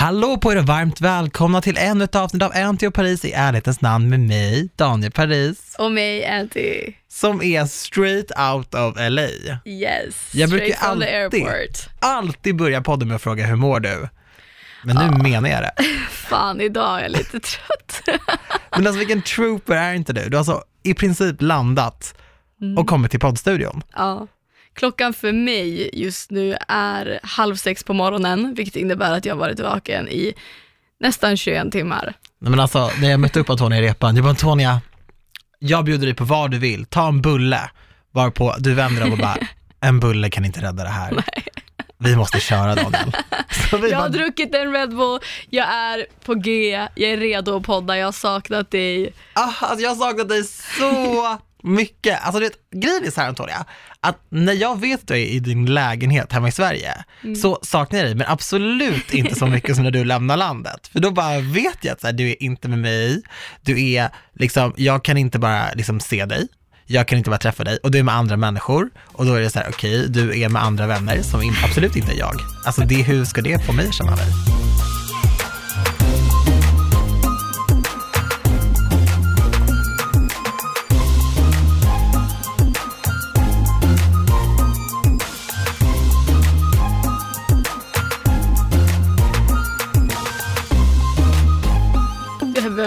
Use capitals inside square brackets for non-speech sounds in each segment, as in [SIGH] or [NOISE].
Hallå på er och varmt välkomna till ännu ett avsnitt av Anty och Paris i ärlighetens namn med mig, Daniel Paris, Och mig, Anty. som är straight out of LA. Yes. Jag brukar Straight alltid- airport. Alltid börja podden med att fråga hur mår du? Men nu menar jag det. [LAUGHS] Fan, idag är jag lite trött. [LAUGHS] Men alltså vilken trooper är inte du? Du har alltså i princip landat Mm. och kommit till poddstudion. ja. Klockan för mig just nu är halv sex på morgonen, vilket innebär att jag har varit vaken i nästan 21 timmar. Nej, Men alltså, när jag mötte upp Antonia i repan, jag bara Antonia, jag bjuder dig på vad du vill, ta en bulle. Varpå du vänder dig och bara, [LAUGHS] en bulle kan inte rädda det här. Vi måste köra Daniel. [LAUGHS] Jag har bara, druckit en Red Bull, jag är på G, jag är redo att podda, jag har saknat dig. ah, alltså jag har saknat dig så mycket. Alltså du vet, grejen är så här Antonia, att när jag vet att du är i din lägenhet hemma i Sverige, så saknar jag dig, men absolut inte så mycket som när du lämnar landet. För då bara vet jag att så här, du är inte med mig, du är liksom, jag kan inte bara liksom se dig, jag kan inte bara träffa dig och du är med andra människor och då är det så här, okej, du är med andra vänner som absolut inte är jag. Alltså det, hur ska det få mig att känna mig?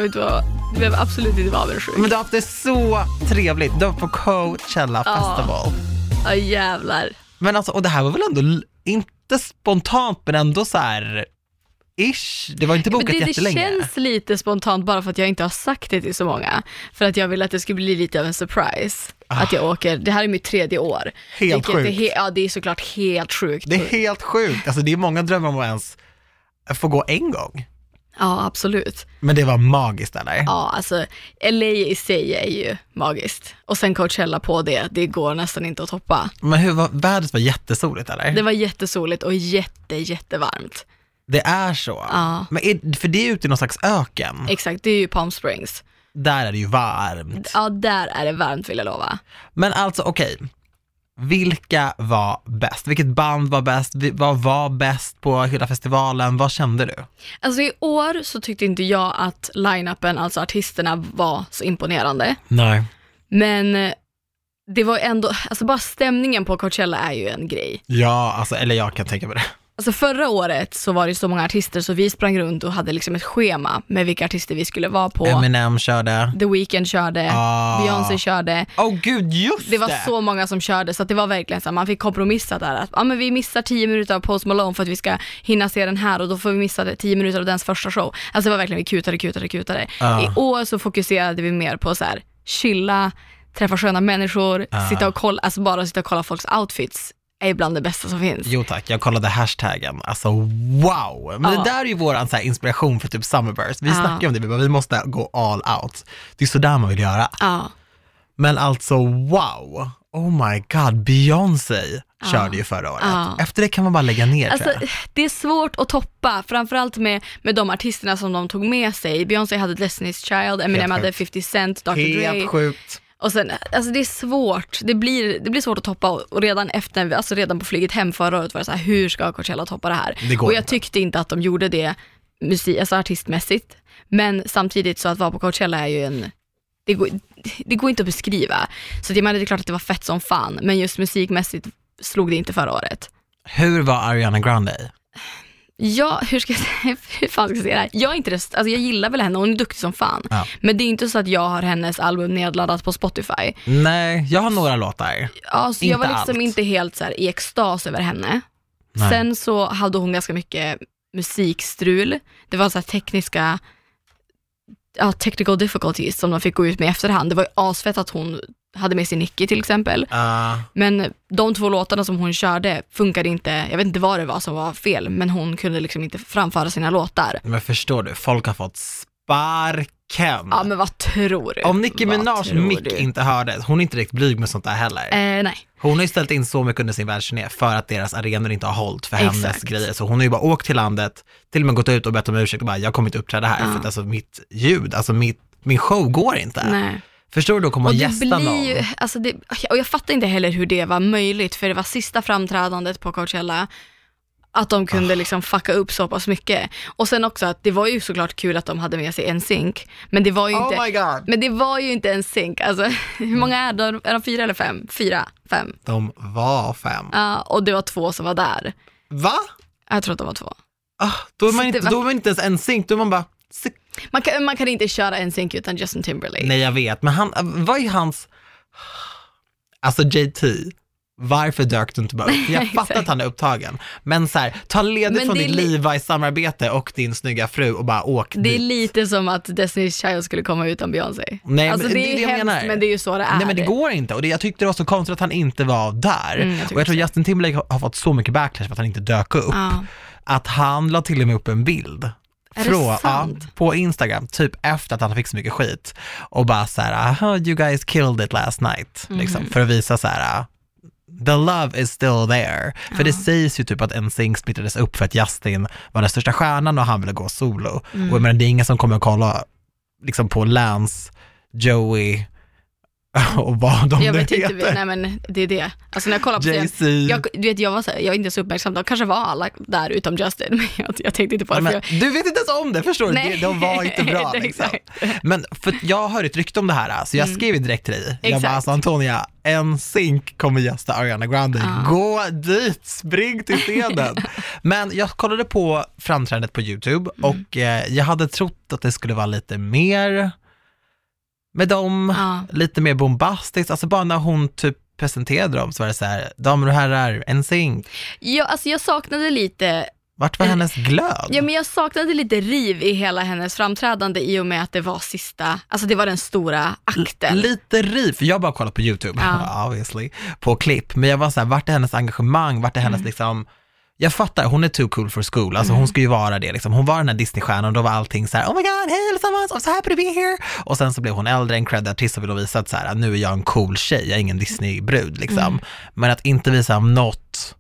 Behöver, inte vara, du behöver absolut inte vara avundsjuk. Men du har haft det så trevligt, du var på Coachella Ja. Festival. Ja jävlar. Men alltså, och det här var väl ändå inte spontant, men ändå så här ish. Det var inte Men bokat det, det jättelänge. känns lite spontant bara för att jag inte har sagt det till så många. För att jag vill att det ska bli lite av en surprise. Att jag åker, det här är mitt tredje år. Ah. Helt sjukt. Är he, ja det är såklart helt sjukt. Det är helt sjukt. Alltså det är många drömmar om att ens få gå en gång. Ja absolut. Men det var magiskt eller? Ja alltså LA i sig är ju magiskt. Och sen Coachella på det, det går nästan inte att toppa. Men hur var, vädret var jättesoligt eller? Det var jättesoligt och jätte jättevarmt. Det är så? Ja. Men är, för det är ute i någon slags öken. Exakt, det är ju Palm Springs. Där är det ju varmt. Ja där är det varmt vill jag lova. Men alltså okej, vilka var bäst? Vilket band var bäst? Vad var bäst på hela festivalen? Vad kände du? Alltså i år så tyckte inte jag att line-upen, alltså artisterna var så imponerande. Nej. Men eh, det var ändå, alltså bara stämningen på Coachella är ju en grej. Ja, alltså, eller jag kan tänka mig det. Alltså förra året så var det så många artister så vi sprang runt och hade liksom ett schema med vilka artister vi skulle vara på. Eminem körde. The Weeknd körde, Ah. Beyoncé körde. Åh oh, gud, just Det var så många som körde så att det var verkligen så här, man fick kompromissa där. Att, ja, men vi missar 10 minuter av Post Malone för att vi ska hinna se den här och då får vi missa det 10 minuter av dens första show. Alltså det var verkligen, vi kutade, kutade, kutade. Ah. I år så fokuserade vi mer på så här, chilla, träffa sköna människor, Ah. sitta och kolla, alltså bara sitta och kolla folks outfits är bland det bästa som finns. Jo tack, jag kollade hashtaggen. Alltså wow! Men Ja. det där är ju vår så här, inspiration för typ Summerburst. Vi Ja. snackar om det, vi, bara, vi måste gå all out. Det är sådär man vill göra. Ja, Men alltså wow! Oh my god, Beyoncé körde ju förra året. Ja. Efter det kan man bara lägga ner Alltså, det är svårt att toppa, framförallt med, med de artisterna som de tog med sig. Beyoncé hade Destiny's Child, Eminem Helt hade sjukt. 50 Cent, Dr Helt Dre. sjukt. Och sen, alltså det är svårt, det blir, det blir svårt att toppa och redan efter, alltså redan på flyget hem förra året var det så här, hur ska Coachella toppa det här? Det och jag inte. tyckte inte att de gjorde det musik, alltså artistmässigt. Men samtidigt så att vara på Coachella är ju en, det går, det går inte att beskriva. Så jag menar det är klart att det var fett som fan, men just musikmässigt slog det inte förra året. Hur var Ariana Grande? Ja, hur ska jag säga, [LAUGHS] hur fan ska jag säga det här? Jag är inte alltså jag gillar väl henne, hon är duktig som fan. Ja. Men det är inte så att jag har hennes album nedladdat på Spotify. Nej, jag har några låtar. Ja, så jag var Inte liksom allt. inte helt så här i extas över henne. Nej. Sen så hade hon ganska mycket musikstrul. Det var så här tekniska, ja, technical difficulties som de fick gå ut med i efterhand. Det var ju asfett att hon hade med sig Nicki till exempel. Uh, Men de två låtarna som hon körde funkade inte, jag vet inte vad det var som var fel, men hon kunde liksom inte framföra sina låtar. men förstår du, folk har fått sparken. Ja men vad tror du? Om Nicki Minaj mick inte hördes, hon är inte riktigt blyg med sånt där heller. Eh, nej. Hon har ju ställt in så mycket under sin världsturné för att deras arenor inte har hållit för hennes Exakt. grejer. Så hon har ju bara åkt till landet, till och med gått ut och bett om ursäkt och bara, jag kommer inte uppträda här Ja. för att alltså mitt ljud, alltså mitt, min show går inte. nej. Förstår du, då kommer Och gästa någon. ju, alltså det, och jag fattar inte heller hur det var möjligt, för det var sista framträdandet på Coachella. Att de kunde liksom fucka upp så pass mycket. Och sen också att det var ju såklart kul att de hade med sig en synk, men det var ju inte, Oh god. men det var ju inte en synk. Alltså, [LAUGHS] hur många är de? Är de fyra eller fem? Fyra? Fem? De var fem. Ja, och det var två som var där. Va? Jag tror att de var två. Ah, då, är man Så inte, var- då är man inte ens en synk, då är man bara. Man kan, man kan inte köra en synk utan Justin Timberlake. Nej jag vet, men han, vad är hans, alltså JT, varför dök du inte bara upp? [LAUGHS] Jag fattar att han är upptagen, men så här, ta ledigt Men från är ditt li- Levi-samarbete och din snygga fru och bara åk Det är dit. lite som att Destiny's Child skulle komma utan Beyoncé. Nej, alltså men det det är är hemskt menar. men det är ju så det är. Nej men det går inte och det, jag tyckte det var så konstigt att han inte var där. Mm, jag och jag tror. Justin Timberlake har, har fått så mycket backlash för att han inte dök upp. Ja. Att han la till och med upp en bild. Är ja, på Instagram, typ efter att han fick så mycket skit. Och bara så här, "Oh, you guys killed it last night. Mhm. Liksom, för att visa så här, the love is still there. För det sägs ju typ att NSYNC splittrades upp för att Justin var den största stjärnan och han ville gå solo. Mm. Och jag menar, det är ingen som kommer att kolla liksom på Lance, Joey [LAUGHS] och vad de Jag vet inte, heter. nej men det är det. Alltså när jag kollar på Jay-Z. jag, du vet, jag, var så här, jag var inte så uppmärksam, de kanske var alla där utom Justin, [LAUGHS] men jag, jag tänkte inte på det. Men, jag, du vet inte ens om det, förstår du? Nej. De var inte bra. [LAUGHS] Liksom. Men för jag hörde ett rykte om det här, så jag skrev ju direkt till dig. Jag bara, alltså Antonia, en synk kommer gästa Ariana Grande. Ja. Gå dit, spring till scenen. Men jag kollade på framträdandet på YouTube och eh, jag hade trott att det skulle vara lite mer med dem, Ja. lite mer bombastiskt. Alltså bara när hon typ presenterade dem så var det så här, damer och herrar, en synk. jag, alltså jag saknade lite Vart var hennes glöd? Ja men jag saknade lite riv i hela hennes framträdande i och med att det var sista, alltså det var den stora akten. Lite riv, för jag bara kollat på YouTube, Ja. [LAUGHS] obviously, på klipp, men jag var så här, vart är hennes engagemang, vart är hennes Mm. liksom, jag fattar, hon är too cool for school, alltså hon ska ju vara det liksom. Hon var den här Disney-stjärnan och då var allting så här, oh my god, hej allesammans, I'm so happy to be here. Och sen så blev hon äldre, en cred artist och ville visa att så här, nu är jag en cool tjej, jag är ingen Disney-brud liksom. Mm. Men att inte visa något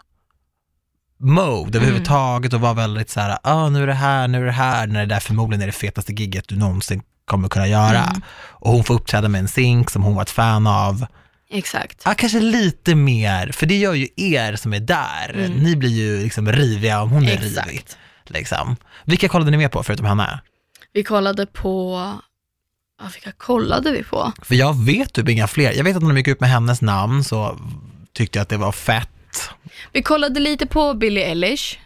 mode överhuvudtaget och vara väldigt så här, ah, nu är det här, nu är det här, när det där förmodligen är det fetaste gigget du någonsin kommer kunna göra. Mm. Och hon får uppträda med en synk som hon var ett fan av. Exakt. Ja, kanske lite mer, för det gör ju er som är där. Ni blir ju liksom riviga om hon är Mm. Exakt. rivig. Liksom. Vilka kollade ni med på förutom henne? Vi kollade på, ja vilka kollade vi på? För jag vet typ inga fler. Jag vet att när de gick ut med hennes namn så tyckte jag att det var fett. Vi kollade lite på Billie Eilish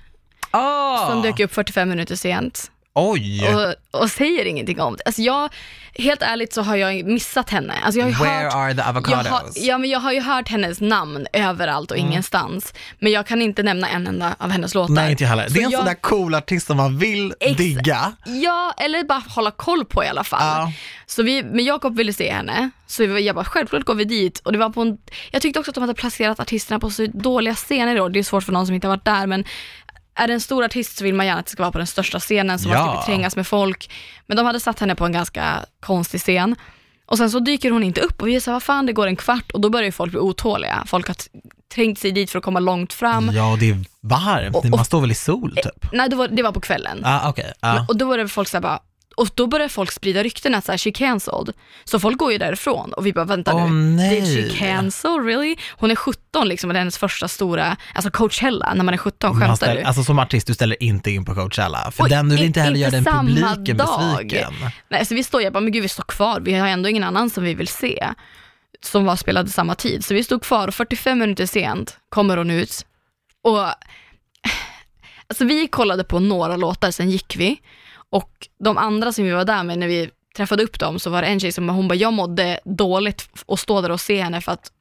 Ah. som dök upp 45 minuter sent Oj! och, och säger ingenting om det. Alltså jag, helt ärligt så har jag missat henne. Alltså jag har Where hört, are the jag avocados? har, ja, men jag har ju hört hennes namn överallt och ingenstans, men jag kan inte nämna en enda av hennes låtar. Nej, inte jag heller. Så Det är en jag- sån där cool artist som man vill Ex- digga. Ja, eller bara hålla koll på i alla fall. Ja. Så vi, men Jakob ville se henne, så vi- jag bara självklart går vi dit. Och det var på en, jag tyckte också att de hade placerat artisterna på så dåliga scener då. Det är svårt för någon som inte har varit där men är det en stor artist så vill man gärna att det ska vara på den största scenen så man Ja. ska trängas med folk. Men de hade satt henne på en ganska konstig scen. Och sen så dyker hon inte upp och vi är så här, vad fan det går en kvart och då börjar ju folk bli otåliga. Folk har t- trängt sig dit för att komma långt fram. Ja, det är varmt. Och- Man står väl i sol typ? Nej, det var, det var på kvällen. Ah, okej. ah. Och då var det folk så här bara, och då började folk sprida rykten att så här, she cancelled. Så folk går ju därifrån och vi bara vänta Åh, nu. nej. Did she cancel really? Hon är 17 liksom och det är hennes första stora, alltså Coachella när man är 17, Man skämtar du? alltså som artist, du ställer inte in på Coachella. För Och den, du vill in- inte heller göra den publiken dag. besviken. Nej, så vi står, jag bara, men gud vi står kvar, vi har ändå ingen annan som vi vill se. Som var spelade samma tid. Så vi stod kvar och 45 minuter sent kommer hon ut. Och alltså vi kollade på några låtar, sen gick vi. Och de andra som vi var där med när vi träffade upp dem så var det en tjej som hon bara, jag mådde dåligt att stå där och se henne för att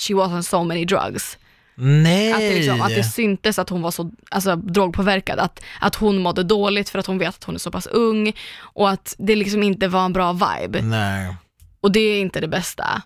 she was on so many drugs. Nej! Att det, liksom, att det syntes att hon var så alltså, drogpåverkad, att, att hon mådde dåligt för att hon vet att hon är så pass ung och att det liksom inte var en bra vibe. Nej. Och det är inte det bästa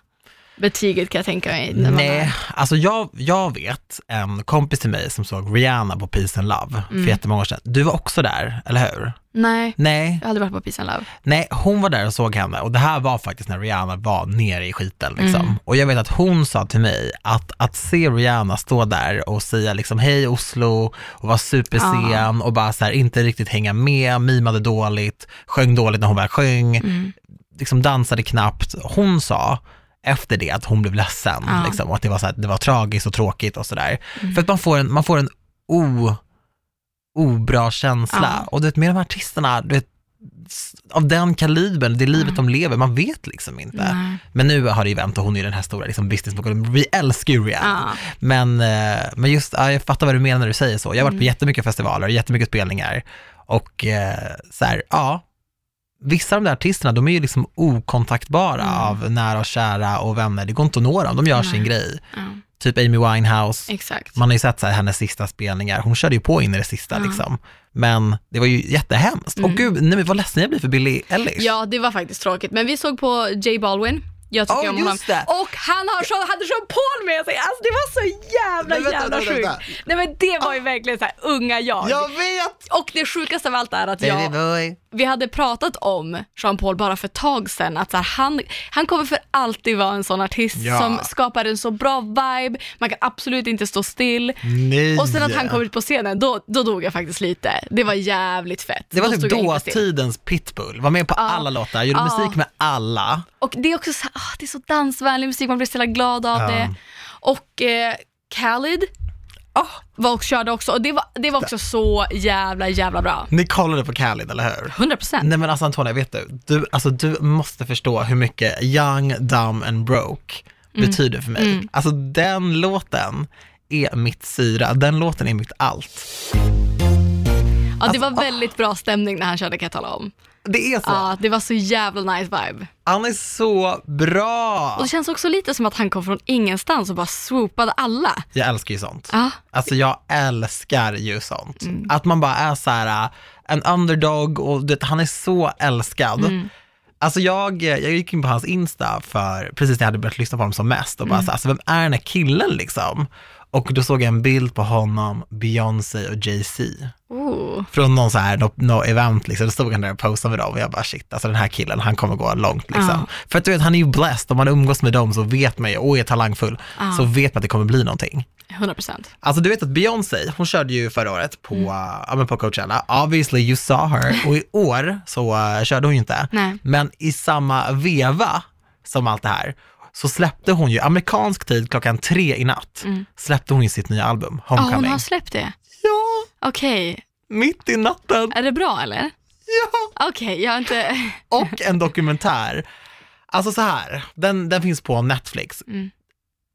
betyget kan jag tänka mig. Nej, är, alltså jag, jag vet en kompis till mig som såg Rihanna på Peace and Love Mm. för jättemånga år sedan. Du var också där, eller hur? nej, Nej, jag har aldrig varit på Peace and Love. nej, hon var där och såg henne och det här var faktiskt när Rihanna var nere i skiten liksom. Mm. Och jag vet att hon sa till mig att, att se Rihanna stå där och säga liksom hej Oslo och vara supersen Ja. och bara så här inte riktigt hänga med, mimade dåligt, sjöng dåligt när hon väl sjöng, Mm. liksom dansade knappt. Hon sa efter det att hon blev ledsen Ja. liksom, och att det var, så här, det var tragiskt och tråkigt och sådär. Mm. För att man får en, man får en obra känsla. Ja. Och du vet, med de här artisterna, du vet, av den kalibern, det livet de lever, man vet liksom inte. Nej. Men nu har det ju vänt och hon är ju den här stora liksom, businessmogulen. Vi älskar ju Rihanna. Ja. Men, eh, men just, ja, jag fattar vad du menar när du säger så. Jag har varit på Mm. jättemycket festivaler, jättemycket spelningar och eh, så här, ja, vissa av de där artisterna, de är ju liksom okontaktbara Mm. av nära och kära och vänner. Det går inte att nå dem, de gör sin Nej. grej. Ja. Typ Amy Winehouse, Exakt. man har ju sett så här, hennes sista spelningar, hon körde ju på in i det sista Ja. liksom. Men det var ju jättehemskt. Och Mm. gud, nej, vad ledsen jag blir för Billie Eilish. Ja, det var faktiskt tråkigt. Men vi såg på J Balvin. Jag tycker Ja, om honom. det. Och han har, Jean- hade Jean Paul med sig. Alltså det var så jävla, Men vänta, jävla sjukt. Nej men det var ju verkligen så här unga jag. Jag vet! Och det sjukaste av allt är att jag, vi hade pratat om Jean Paul bara för ett tag sedan, att så här, han, han kommer för alltid vara en sån artist Ja. som skapar en så bra vibe, man kan absolut inte stå still. Nej. Och sen att han kom ut på scenen, då, då dog jag faktiskt lite. Det var jävligt fett. Det var Då typ dåtidens Pitbull, var med på Ja. alla låtar, gjorde Ja. musik med alla. Och det är också så, ah, det är så dansvänlig musik, man blir så jävla glad av Ja. det. Och eh, Khalid Ah. var och körde också och det var, det var också så jävla jävla bra. Ni kollade på Khalid, eller hur? 100%. Nej men alltså Antonija, vet du? Du, alltså, du måste förstå hur mycket Young, Dumb and Broke Mm. betyder för mig. Alltså den låten är mitt syra, den låten är mitt allt. Ja, det var Alltså, väldigt bra stämning när han körde kan jag tala om. Det är så. Ja, det var så jävla nice vibe. Han är så bra. Och det känns också lite som att han kom från ingenstans och bara swoopade alla. Jag älskar ju sånt. Ja, Alltså jag älskar ju sånt. Mm. Att man bara är så här äh, en underdog och vet, han är så älskad. Mm. Alltså jag, jag gick in på hans Insta för precis när jag hade börjat lyssna på honom som mest och bara Mm. så, alltså vem är den här killen liksom? Och då såg jag en bild på honom, Beyoncé och Jay-Z från någon så här, no, no event liksom, då stod han där och posade med dem och jag bara shit, alltså den här killen, han kommer gå långt liksom. Ja. För att du vet, han är ju blessed, om man umgås med dem så vet man ju, och är talangfull, Ja. så vet man att det kommer bli någonting. 100%. Alltså du vet att Beyoncé, hon körde ju förra året på, ja, men på Coachella, obviously you saw her, och i år så uh, körde hon ju inte. Nej. Men i samma veva som allt det här, så släppte hon ju, amerikansk tid klockan tre i natt, släppte hon ju sitt nya album, Ja, Homecoming. hon har släppt det. Ja, Okej, mitt i natten. är det bra eller? Ja. Okej, jag har inte... [LAUGHS] Och en dokumentär. Alltså så här, den, den finns på Netflix. Mm.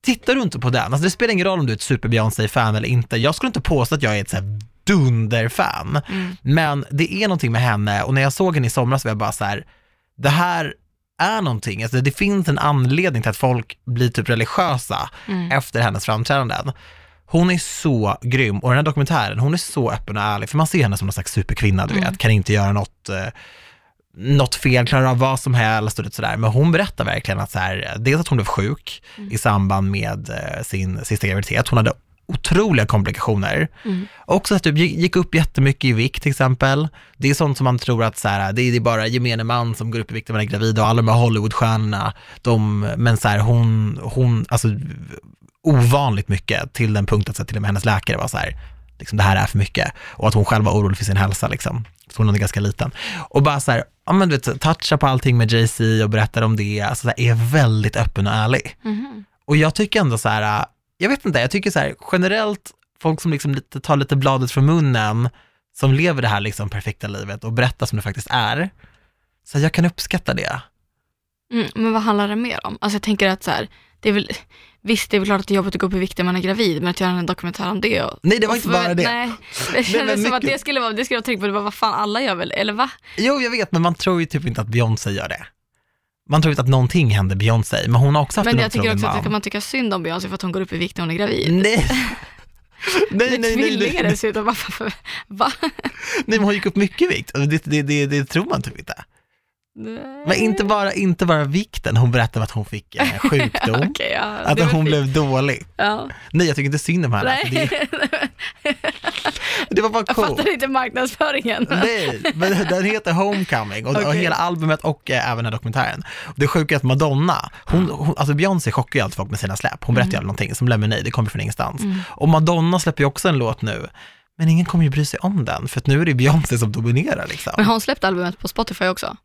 Tittar du inte på den, alltså det spelar ingen roll om du är ett super Beyoncé-fan eller inte. Jag skulle inte påstå att jag är ett så här dunderfan. Mm. Men det är någonting med henne och när jag såg henne i somras var jag bara så här, det här är någonting, alltså det finns en anledning till att folk blir typ religiösa Mm. efter hennes framträdanden. Hon är så grym och den här dokumentären, hon är så öppen och ärlig, för man ser henne som någon slags superkvinna, du Mm. vet, kan inte göra något, eh, något fel, klarar av vad som helst och lite sådär. Men hon berättar verkligen att så här, dels att hon blev sjuk i samband med eh, sin sista graviditet, hon hade otroliga komplikationer. Mm. Också att du gick gick upp jättemycket i vikt till exempel. Det är sånt som man tror att så här, det är bara gemene man som går upp i vikt när man är gravid och alla de här Hollywoodstjärnorna, de, men så här, hon, hon, alltså ovanligt mycket till den punkt att så här, till och med hennes läkare var så här, liksom, det här är för mycket och att hon själv var orolig för sin hälsa liksom. Så hon är ganska liten. Och bara så här, ja men du vet, toucha på allting med Jay-Z och berättar om det, alltså så här, är väldigt öppen och ärlig. Mhm. Och jag tycker ändå så här, jag vet inte, jag tycker så här generellt, folk som liksom lite, tar lite bladet från munnen, som lever det här liksom perfekta livet och berättar som det faktiskt är, så jag kan uppskatta det. Mm, men vad handlar det mer om? Alltså jag tänker att så här, det är väl, visst det är väl klart att det är jobbigt att gå upp i vikt när man är gravid, men att göra en dokumentär om det och, Nej, det var och inte bara det. Nej, [LAUGHS] det kändes som att mycket- det skulle vara, det skulle jag tänka på, det var vad fan alla gör väl, eller va? Jo, jag vet, men man tror ju typ inte att Beyoncé gör det. Man tror inte att någonting händer Beyoncé, men hon har också haft Men en jag tycker otrogen också att man. kan man tycka synd om Beyoncé för att hon går upp i vikt när hon är gravid. Nej. [LAUGHS] Nej, Med nej, nej, tvillingar nej. dessutom, [LAUGHS] va? nej, men hon gick upp mycket i vikt. Det, det, det, det tror man typ inte. Men inte bara, inte bara vikten, hon berättade att hon fick [LAUGHS] en sjukdom, Okej, ja, att hon fint. blev dålig. Ja. Nej, jag tycker inte synd om henne. Alltså, Nej, det, det var bara jag coolt. fattar inte marknadsföringen. Nej, men den heter Homecoming och, Okej. hela albumet och eh, även den här dokumentären. Det sjuka är att Madonna, hon, hon, alltså Beyoncé chockar ju alltid folk med sina släpp. Hon berättar ju aldrig någonting, som Lemonade, det kommer från ingenstans. Och Madonna släpper ju också en låt nu, men ingen kommer ju bry sig om den, för att nu är det Beyoncé som dominerar liksom. Men har hon släppt albumet på Spotify också?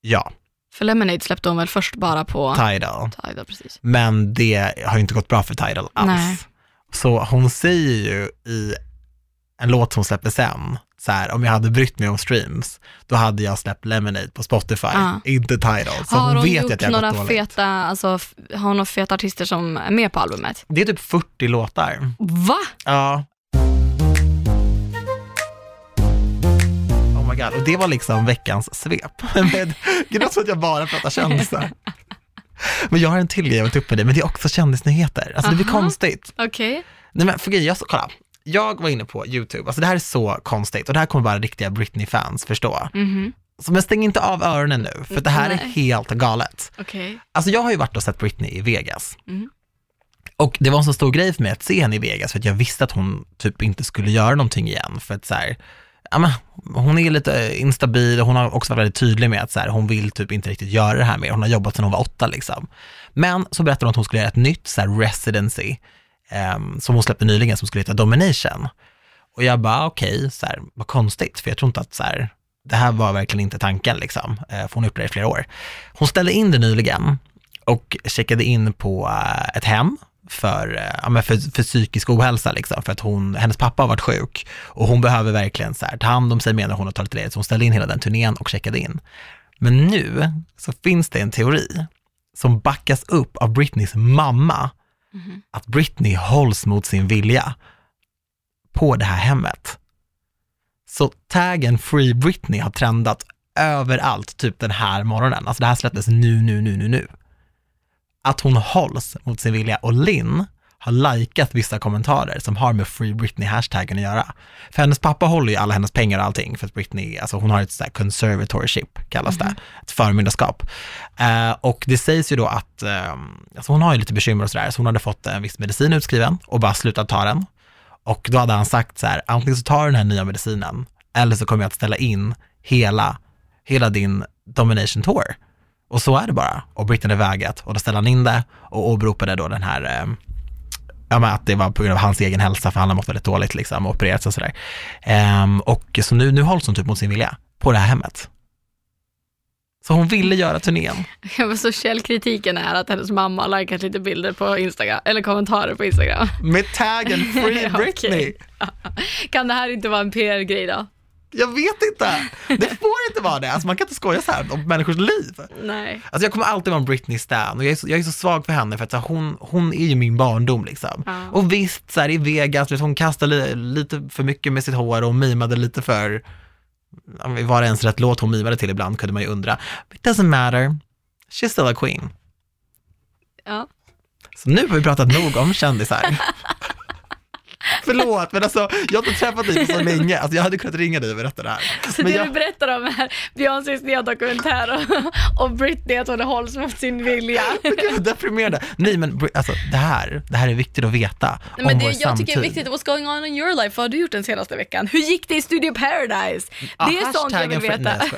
Ja, För Lemonade släppte hon väl först bara på Tidal. Tidal, precis. Men det har ju inte gått bra för Tidal alls. Nej. Så hon säger ju i en låt som släppte sen, så här, om jag hade brytt mig om streams, då hade jag släppt Lemonade på Spotify, Ja. inte Tidal. Så har hon hon vet gjort att jag några dåligt. feta, alltså, har hon några feta artister som är med på albumet? Det är typ 40 låtar. Va? Ja. Oh my god, och det var liksom veckans svep. [LAUGHS] Men Det är så att jag bara pratar kändisar. [LAUGHS] Men jag har en till grej jag vill ta upp med dig, men det är också kändisnyheter. Alltså det blir Aha. konstigt. Okej. Nej men för grejen, jag, kolla. Jag var inne på YouTube, alltså det här är så konstigt och det här kommer bara riktiga Britney-fans förstå. Mhm. Så men stäng inte av öronen nu, för det här är Nej. helt galet. Okej. Alltså jag har ju varit och sett Britney i Vegas. Mm. Och det var en så stor grej för mig att se henne i Vegas för att jag visste att hon typ inte skulle göra någonting igen för att så här, men hon är lite instabil och hon har också varit väldigt tydlig med att så här, hon vill typ inte riktigt göra det här mer. Hon har jobbat sedan hon var åtta liksom. Men så berättade hon att hon skulle göra ett nytt så här, residency ehm, som hon släppte nyligen som skulle heta Domination. Och jag bara okej, så här, vad konstigt, för jag tror inte att så här, det här var verkligen inte tanken liksom, eh, för hon har gjort det i flera år. Hon ställde in det nyligen och checkade in på eh, ett hem för, eh, ja, men för, för psykisk ohälsa, liksom, för att hon, hennes pappa har varit sjuk och hon behöver verkligen så här, ta hand om sig medan hon har tagit ledigt, så hon ställde in hela den turnén och checkade in. Men nu så finns det en teori som backas upp av Britneys mamma, Mhm. att Britney hålls mot sin vilja på det här hemmet. Så taggen Free Britney har trendat överallt, typ den här morgonen. Alltså det här släpptes nu, nu, nu, nu, nu. Att hon hålls mot sin vilja och Linn har likat vissa kommentarer som har med Free Britney-hashtaggen att göra. För hennes pappa håller ju alla hennes pengar och allting för att Britney, alltså hon har ett sånt conservatorship kallas det, ett förmyndarskap. Eh, och det sägs ju då att, eh, alltså hon har ju lite bekymmer och sådär, så hon hade fått en viss medicin utskriven och bara slutat ta den. Och då hade han sagt så här, antingen så tar du den här nya medicinen, eller så kommer jag att ställa in hela, hela din domination tour. Och så är det bara. Och Britney hade vägat och då ställde han in det och åberopade då den här, eh, ja men att det var på grund av hans egen hälsa, för han har mått väldigt dåligt liksom och opererats och sådär. Ehm, och så nu, nu hålls hon typ mot sin vilja på det här hemmet. Så hon ville göra turnén. [LAUGHS] Ja, så källkritiken är att hennes mamma har likat lite bilder på Instagram, eller kommentarer på Instagram. Med taggen Free. [LAUGHS] Britney. [LAUGHS] Kan det här inte vara en PR-grej då? Jag vet inte. Det får inte vara det. Alltså man kan inte skoja så här om människors liv. Nej. Alltså jag kommer alltid vara en Britney stan och jag är, så, jag är så svag för henne för att här, hon, hon är ju min barndom liksom. Ja. Och visst, så här, i Vegas, vet, hon kastade li, lite för mycket med sitt hår och mimade lite för, var det ens rätt låt hon mimade till ibland kunde man ju undra. But it doesn't matter, she's still a queen. Ja. Så nu har vi pratat nog om kändisar. [LAUGHS] Förlåt, men alltså jag har inte träffat dig på så [LAUGHS] länge. Alltså, jag hade kunnat ringa dig och berätta det här. Så Men det jag- du berättar om är Beyoncés nya dokumentär och, och Britney att hon hålls mot sin vilja. [LAUGHS] Gud, vad deprimerande. Nej men alltså, det, här, det här är viktigt att veta Nej, men om det vår jag tycker samtid. är viktigt, what's going on in your life? Vad har du gjort den senaste veckan? Hur gick det i Studio Paradise? Ja, det är sånt jag vill veta. Nej.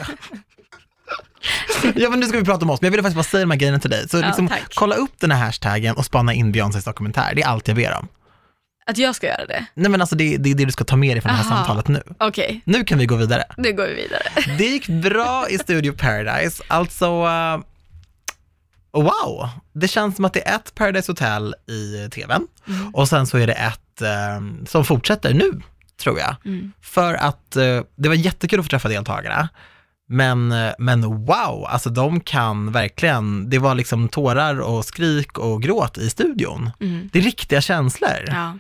[LAUGHS] Ja men nu ska vi prata om oss, men jag ville faktiskt bara säga de här grejerna till dig. Så Ja, liksom, tack. kolla upp den här hashtaggen och spana in Beyoncés dokumentär, det är allt jag ber om. Att jag ska göra det? Nej men alltså det, det är det du ska ta med dig från det här Aha. samtalet nu. Okej, Nu kan vi gå vidare. nu går vi vidare. [LAUGHS] Det gick bra i Studio Paradise, alltså eh, wow, det känns som att det är ett Paradise Hotel i tvn Mm. och sen så är det ett eh, som fortsätter nu, tror jag. Mm. För att eh, det var jättekul att få träffa deltagarna. Men, men wow, alltså de kan verkligen, det var liksom tårar och skrik och gråt i studion. Mm. Det är riktiga känslor. Ja.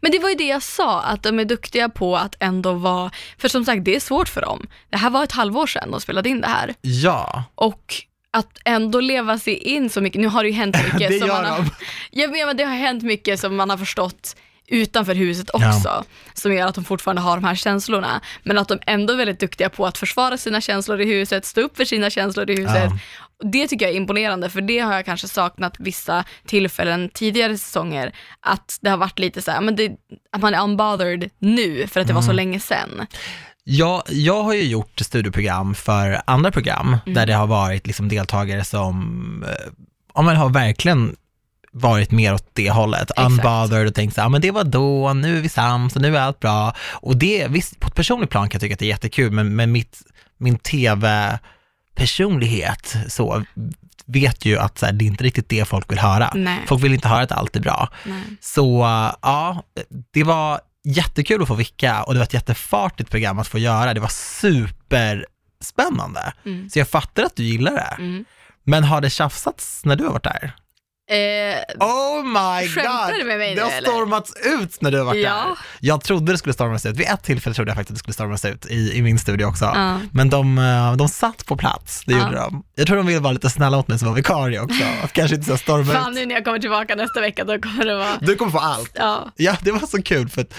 Men det var ju det jag sa, att de är duktiga på att ändå vara, för som sagt det är svårt för dem. Det här var ett halvår sedan de spelade in det här Ja, och att ändå leva sig in så mycket, nu har det ju hänt [LAUGHS] mycket det som gör man har, de. [LAUGHS] jag menar, det har hänt mycket som man har förstått utanför huset också, som gör att de fortfarande har de här känslorna. Men att de ändå är väldigt duktiga på att försvara sina känslor i huset, stå upp för sina känslor i huset. Ja. Det tycker jag är imponerande, för det har jag kanske saknat vissa tillfällen tidigare säsonger, att det har varit lite så här, men det, att man är unbothered nu, för att det var Mm. så länge sedan. Jag, jag har ju gjort studioprogram för andra program Mm. där det har varit liksom deltagare som, eh, ja men har verkligen varit mer åt det hållet, Exakt. unbothered och tänkt så här, "Ja, men det var då, nu är vi sams och nu är allt bra. Och det, visst, på ett personligt plan kan jag tycka att det är jättekul, men, men mitt, min tv-personlighet så vet ju att så här, det är inte riktigt det folk vill höra. Nej. Folk vill inte höra att allt är bra. Nej. Så ja, det var jättekul att få vicka och det var ett jättefartigt program att få göra. Det var superspännande. Mm. Så jag fattar att du gillar det. Mm. Men har det tjafsats när du har varit där? Eh, Oh my god! du med mig det har eller? stormats ut när du har varit Ja. där. Jag trodde det skulle stormas ut. Vid ett tillfälle trodde jag faktiskt att det skulle stormas ut i, i min studio också. ja. Men de, eh, de satt på plats, det Ja. gjorde de. Jag tror de ville vara lite snälla mot mig som var vikarie också. [LAUGHS] Att kanske inte så storma Fan ut. nu när jag kommer tillbaka nästa vecka då kommer det vara, Du kommer få allt. ja. Ja, det var så kul för att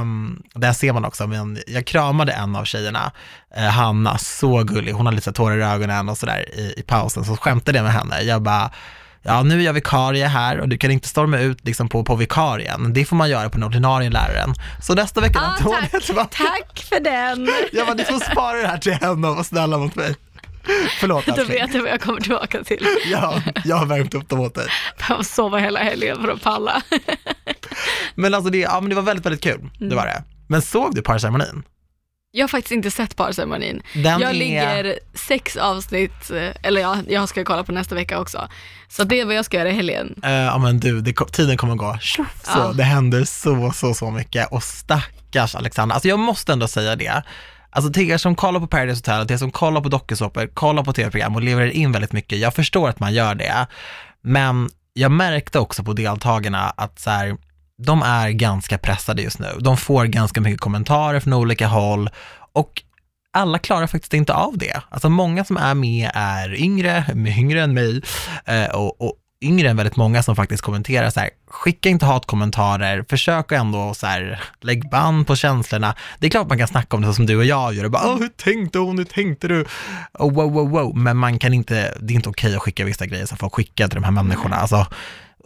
um, där ser man också, men jag kramade en av tjejerna, eh, Hanna, så gullig, hon hade lite tårar i ögonen och sådär i, i pausen, så skämtade jag med henne. Jag bara, ja nu är jag vikarie här och du kan inte storma ut liksom på, på vikarien, det får man göra på den ordinarie läraren. Så nästa vecka Ah, Antonija tack, tack för den. jag bara, du får spara det här till henne och vara snälla mot mig. Förlåt Då älskling. vet jag vad jag kommer tillbaka till. Ja, jag har värmt upp dem åt dig. Behöver sova hela helgen för att palla. Men alltså det, ja, men det var väldigt, väldigt kul, det Mm. var det. Men såg du parceremonin? Jag har faktiskt inte sett parceremonin. Den Jag är... ligger sex avsnitt, eh, eller ja, jag ska kolla på nästa vecka också. Så det är vad jag ska göra i helgen. Eh, ja men du, det, tiden kommer gå. Så, Ja. Det händer så, så, så mycket. Och stackars Alexandra, alltså jag måste ändå säga det. Alltså till er som kollar på Paradise Hotel, till er som kollar på dokusåpor, kollar på tv-program och lever in väldigt mycket, jag förstår att man gör det. Men jag märkte också på deltagarna att så här, de är ganska pressade just nu. De får ganska mycket kommentarer från olika håll och alla klarar faktiskt inte av det. Alltså många som är med är yngre, [LAUGHS] yngre än mig eh, och, och yngre än väldigt många som faktiskt kommenterar så här, skicka inte hatkommentarer, försök ändå så här, lägg band på känslorna. Det är klart man kan snacka om det så som du och jag gör och bara, hur tänkte hon, hur tänkte du? Och wow, wow, wow, men man kan inte, det är inte okej att skicka vissa grejer som folk skickar till de här människorna. Alltså,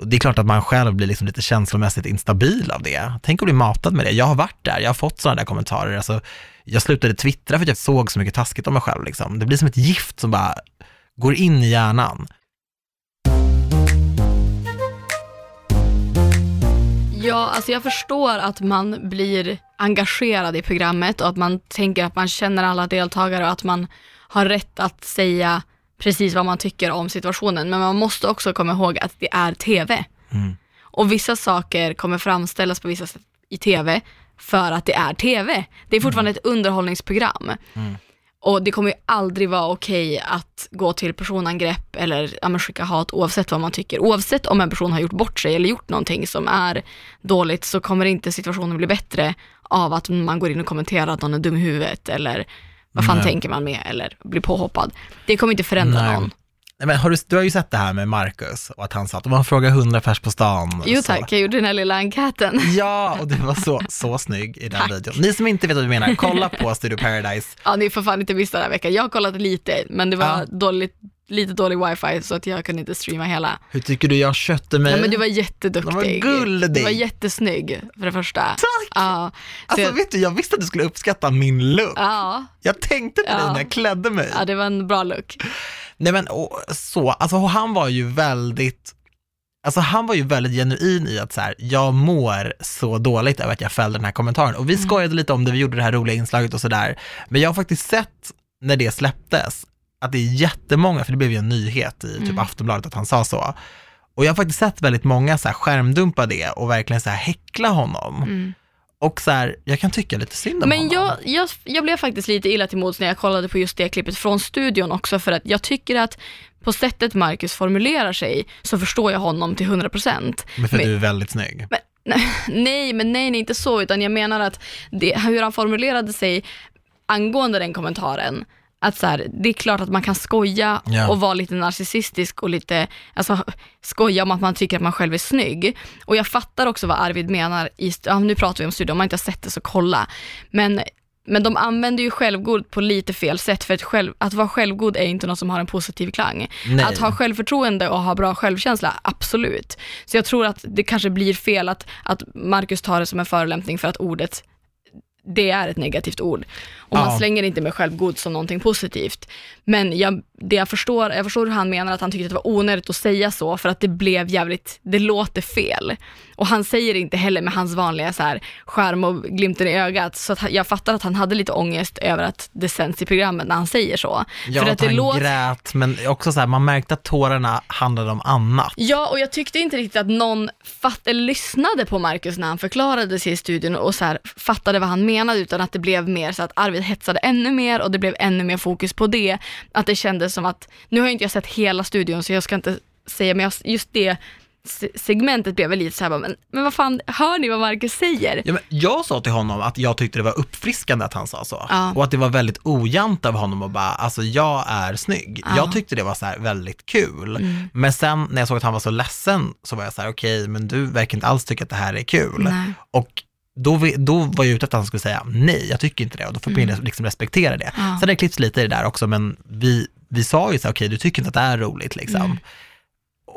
det är klart att man själv blir liksom lite känslomässigt instabil av det. Tänk att bli matad med det. Jag har varit där, jag har fått sådana där kommentarer. Alltså, jag slutade twittra för att jag såg så mycket taskigt om mig själv. Liksom. Det blir som ett gift som bara går in i hjärnan. Ja, alltså jag förstår att man blir engagerad i programmet och att man tänker att man känner alla deltagare och att man har rätt att säga precis vad man tycker om situationen. Men man måste också komma ihåg att det är TV. Mm. Och vissa saker kommer framställas på vissa sätt i TV för att det är TV. Det är fortfarande ett underhållningsprogram. Mm. Och det kommer ju aldrig vara okej att gå till personangrepp eller ja, skicka hat oavsett vad man tycker. Oavsett om en person har gjort bort sig eller gjort någonting som är dåligt så kommer inte situationen bli bättre av att man går in och kommenterar att någon är dum i huvudet eller vad fan Nej. tänker man med eller blir påhoppad. Det kommer inte förändra Nej. någon. Nej, Men har du, du har ju sett det här med Marcus och att han satt, om man frågar 100 pers på stan. Jo så- tack, jag gjorde den här lilla enkäten. [LAUGHS] Ja, och du var så, så [LAUGHS] snygg i den Tack. videon. Ni som inte vet vad vi menar, kolla på [LAUGHS] Studio Paradise. Ja, ni får fan inte missa den här veckan. Jag har kollat lite, men det var Ja. dåligt, lite dålig wifi så att jag kunde inte streama hela. Hur tycker du jag skötte mig? Ja, men du var jätteduktig. Den var gullig. Du var jättesnygg för det första. Tack! Ja, så Alltså jag, vet du, jag visste att du skulle uppskatta min look. ja, Jag tänkte på Ja. dig när jag klädde mig. ja, det var en bra look. Nej men och, så, alltså han var ju väldigt, alltså han var ju väldigt genuin i att så här, jag mår så dåligt över att jag fällde den här kommentaren. Och vi Mm. skojade lite om det, vi gjorde det här roliga inslaget och sådär. Men jag har faktiskt sett när det släpptes, att det är jättemånga, för det blev ju en nyhet i typ Mm. Aftonbladet att han sa så. Och jag har faktiskt sett väldigt många så här skärmdumpa det och verkligen så här häckla honom. Mm. Och så här, jag kan tycka lite synd om Men honom. jag, jag, jag blev faktiskt lite illa till mods när jag kollade på just det klippet från studion också för att jag tycker att på sättet Marcus formulerar sig så förstår jag honom till 100%. Men för men- du är väldigt snygg. [LAUGHS] Nej, men nej, nej, inte så, utan jag menar att det, hur han formulerade sig angående den kommentaren, att så här, det är klart att man kan skoja Ja. och vara lite narcissistisk och lite, alltså skoja om att man tycker att man själv är snygg. Och jag fattar också vad Arvid menar, i, ja, nu pratar vi om studion, om man inte har sett det så kolla. Men, men de använder ju självgod på lite fel sätt, för att, själv, att vara självgod är inte något som har en positiv klang. Nej. Att ha självförtroende och ha bra självkänsla, absolut. Så jag tror att det kanske blir fel att, att Marcus tar det som en förolämpning för att ordet det är ett negativt ord. Och man Ja. slänger inte med självgod som någonting positivt. Men jag, det jag, förstår, jag förstår hur han menar att han tyckte att det var onödigt att säga så för att det blev jävligt, det låter fel. Och han säger inte heller med hans vanliga så här skärm och glimten i ögat. Så jag fattar att han hade lite ångest över att det sänds i programmet när han säger så. Ja, för att att det han låter grät, men också så här, man märkte att tårarna handlade om annat. Ja, och jag tyckte inte riktigt att någon fatt, lyssnade på Marcus när han förklarade sig i studion och så här, fattade vad han menade, utan att det blev mer så att Arvid hetsade ännu mer och det blev ännu mer fokus på det. Att det kändes som att, nu har inte jag sett hela studion så jag ska inte säga, men just det se- segmentet blev väl lite så här, men, men vad fan, hör ni vad Marcus säger? Ja, men jag sa till honom att jag tyckte det var uppfriskande att han sa så. Ja. Och att det var väldigt ojant av honom att bara, alltså jag är snygg. Ja. Jag tyckte det var så här väldigt kul. Mm. Men sen när jag såg att han var så ledsen så var jag så här, okej, men du verkar inte alls tycka att det här är kul. Nej. Och då, då var jag ute efter att han skulle säga nej, jag tycker inte det och då får man liksom respektera det. Mm. Ja. Sen har det klippts lite i det där också, men vi, vi sa ju så här, okej, du tycker inte att det är roligt liksom. Mm.